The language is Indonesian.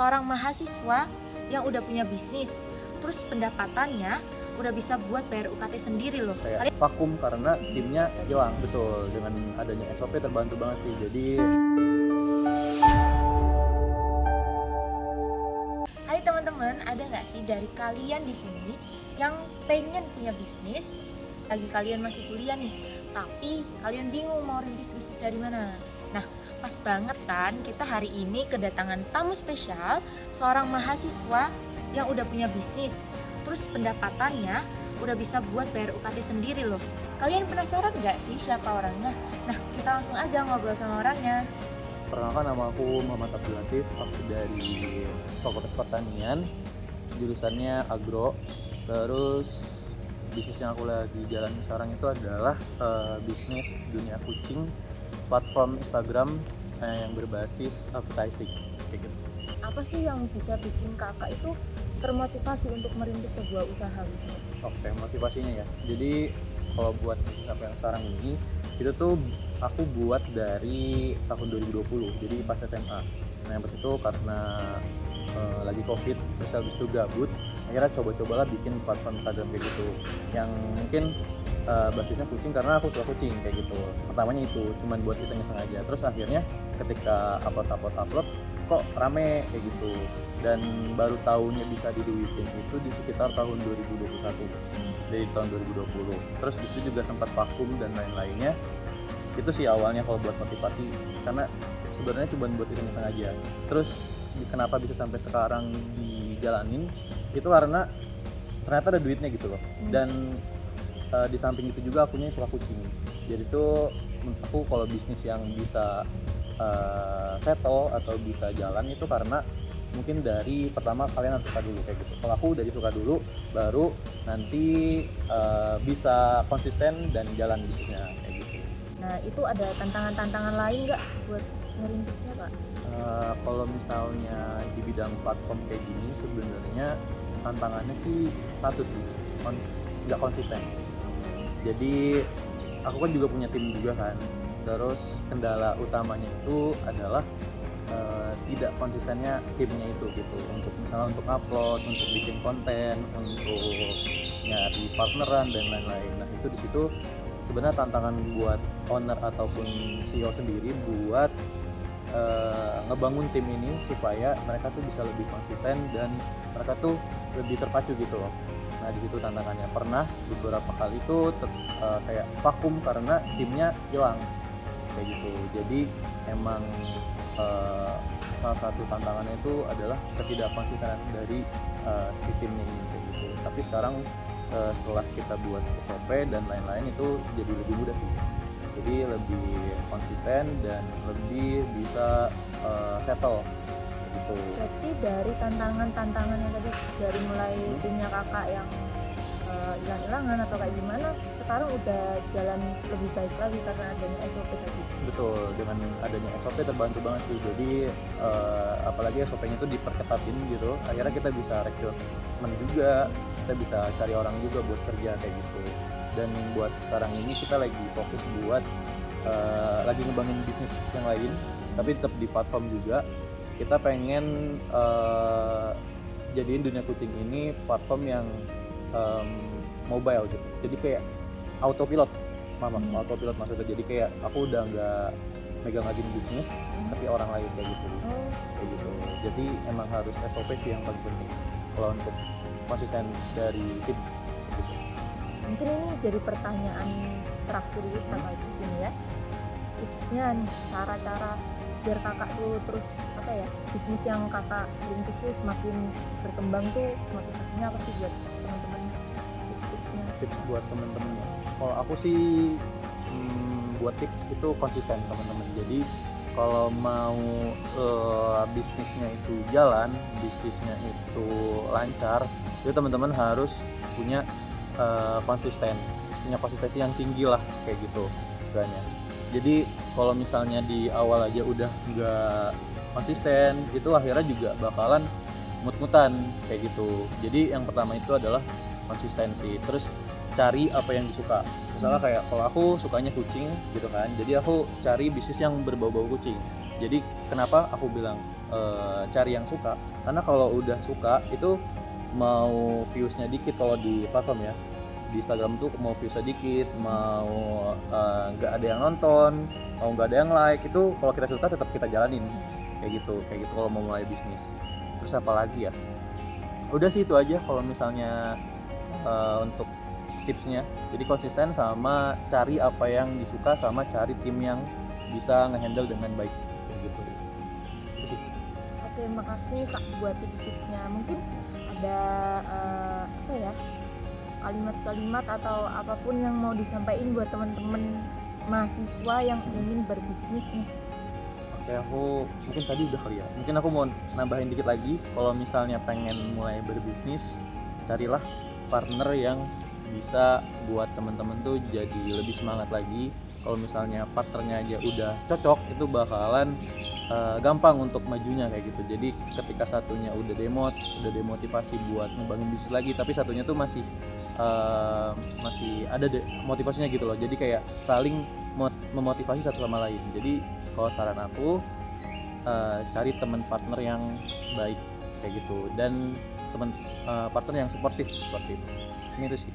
seorang mahasiswa yang udah punya bisnis, terus pendapatannya udah bisa buat bayar UKT sendiri loh. kayak Kalian vakum karena timnya hilang betul dengan adanya SOP terbantu banget sih jadi Hai teman-teman, ada nggak sih dari kalian di sini yang pengen punya bisnis? Lagi kalian masih kuliah nih, tapi kalian bingung mau rintis bisnis dari mana? Nah, pas banget kan kita hari ini kedatangan tamu spesial, seorang mahasiswa yang udah punya bisnis, terus pendapatannya udah bisa buat bayar UKT sendiri loh. Kalian penasaran nggak sih siapa orangnya? Nah, kita langsung aja ngobrol sama orangnya. perkenalkan nama aku Muhammad Abdul Latif aku dari Fakultas Pertanian jurusannya agro terus bisnis yang aku lagi jalan sekarang itu adalah eh, bisnis dunia kucing platform Instagram eh, yang berbasis advertising kayak gitu. Apa sih yang bisa bikin kakak itu termotivasi untuk merintis sebuah usaha gitu? Oke, motivasinya ya. Jadi kalau buat apa yang sekarang ini itu tuh aku buat dari tahun 2020. Jadi pas SMA. Nah, yang itu karena eh, lagi Covid terus habis itu gabut, akhirnya coba-cobalah bikin platform Instagram kayak gitu. Yang mungkin eh, basisnya kucing karena aku suka kucing kayak gitu. Pertamanya itu cuman buat iseng-iseng aja. Terus akhirnya ketika upload-upload upload kok rame kayak gitu dan baru tahunnya bisa diduitin itu di sekitar tahun 2021 dari tahun 2020 terus di situ juga sempat vakum dan lain-lainnya itu sih awalnya kalau buat motivasi karena sebenarnya cuma buat iseng-iseng aja terus kenapa bisa sampai sekarang dijalanin itu karena ternyata ada duitnya gitu loh Hmm. dan eh, di samping itu juga akunya suka kucing. Jadi tuh menurut aku kalau bisnis yang bisa eh, settle atau bisa jalan itu karena mungkin dari pertama kalian harus suka dulu kayak gitu. Kalau aku dari suka dulu baru nanti eh, bisa konsisten dan jalan bisnisnya kayak gitu. Nah itu ada tantangan-tantangan lain nggak buat ngerintisnya kak? Eh, kalau misalnya di bidang platform kayak gini sebenarnya tantangannya sih satu sih kon- nggak konsisten jadi aku kan juga punya tim juga kan. Terus kendala utamanya itu adalah eh, tidak konsistennya timnya itu gitu. Untuk misalnya untuk upload untuk bikin konten untuk nyari partneran dan lain-lain. Nah itu di situ sebenarnya tantangan buat owner ataupun CEO sendiri buat eh, ngebangun tim ini supaya mereka tuh bisa lebih konsisten dan mereka tuh lebih terpacu gitu loh nah di situ tantangannya. Pernah beberapa kali itu eh, kayak vakum karena timnya hilang. Kayak gitu. Jadi emang eh, salah satu tantangannya itu adalah ketidakkonsistenan dari eh, si timnya ini kayak gitu. Tapi sekarang eh, setelah kita buat SOP dan lain-lain itu jadi lebih mudah sih. Jadi lebih konsisten dan lebih bisa eh, settle gitu Berarti dari tantangan-tantangan yang tadi dari mulai Hmm. timnya kakak yang eh, hilang-hilangan atau kayak gimana, sekarang udah jalan lebih baik lagi karena adanya SOP tadi. betul dengan adanya SOP terbantu banget sih jadi eh, apalagi SOP-nya itu diperketatin gitu akhirnya kita bisa rekrutmen juga kita bisa cari orang juga buat kerja kayak gitu dan buat sekarang ini kita lagi fokus buat eh, lagi ngembangin bisnis yang lain tapi tetap di platform juga kita pengen eh, jadiin dunia kucing ini platform yang em, mobile gitu jadi kayak autopilot mama Hmm. autopilot maksudnya jadi kayak aku udah nggak megang lagi bisnis tapi orang lain kayak gitu Oh, kayak gitu jadi emang harus SOP sih yang paling penting kalau untuk konsisten dari tim gitu. mungkin ini jadi pertanyaan terakhir Hmm. kita kali di sini ya. Tipsnya nih, cara-cara biar kakak tuh terus apa ya bisnis yang kakak rintis tuh semakin berkembang tuh motivasinya apa sih buat teman-teman? Tips-tipsnya. Tips buat temen-temen ya. kalau aku sih hmm, buat tips itu konsisten teman-teman. Jadi kalau mau eh, bisnisnya itu jalan bisnisnya itu lancar itu teman-teman harus punya eh, konsisten. Punya konsistensi yang tinggi lah kayak gitu istilahnya jadi kalau misalnya di awal aja udah nggak konsisten itu akhirnya juga bakalan mut-mutan kayak gitu. Jadi yang pertama itu adalah konsistensi. Terus cari apa yang disuka. Misalnya kayak kalau aku sukanya kucing gitu kan. Jadi aku cari bisnis yang berbau-bau kucing. Jadi kenapa aku bilang eh, cari yang suka? Karena kalau udah suka itu mau viewsnya dikit kalau di platform ya di Instagram tuh mau viewsnya dikit mau eh, nggak ada yang nonton mau nggak ada yang like itu kalau kita suka tetap kita jalanin. Kayak gitu kayak gitu kalau mau mulai bisnis. Terus apa lagi ya? Udah sih itu aja kalau misalnya eh, untuk tipsnya. Jadi konsisten sama cari apa yang disuka sama cari tim yang bisa ngehandle dengan baik. Kayak gitu. Oke, makasih Kak buat tips-tipsnya. Mungkin ada eh, apa ya? Kalimat-kalimat atau apa pun yang mau disampaikan buat teman-teman mahasiswa yang ingin berbisnis nih. Oke, aku mungkin tadi udah kali ya. Mungkin aku mau nambahin dikit lagi. Kalau misalnya pengen mulai berbisnis, carilah partner yang bisa buat teman-teman tuh jadi lebih semangat lagi. Kalau misalnya partnernya aja udah cocok, itu bakalan eh, gampang untuk majunya kayak gitu. Jadi ketika satunya udah demot, udah demotivasi buat ngebangun bisnis lagi, tapi satunya tuh masih eh, masih ada de- motivasinya gitu loh. Jadi kayak saling mot- memotivasi satu sama lain. Jadi kalau saran aku eh, cari teman partner yang baik kayak gitu dan teman eh, partner yang suportif seperti itu ini itu sih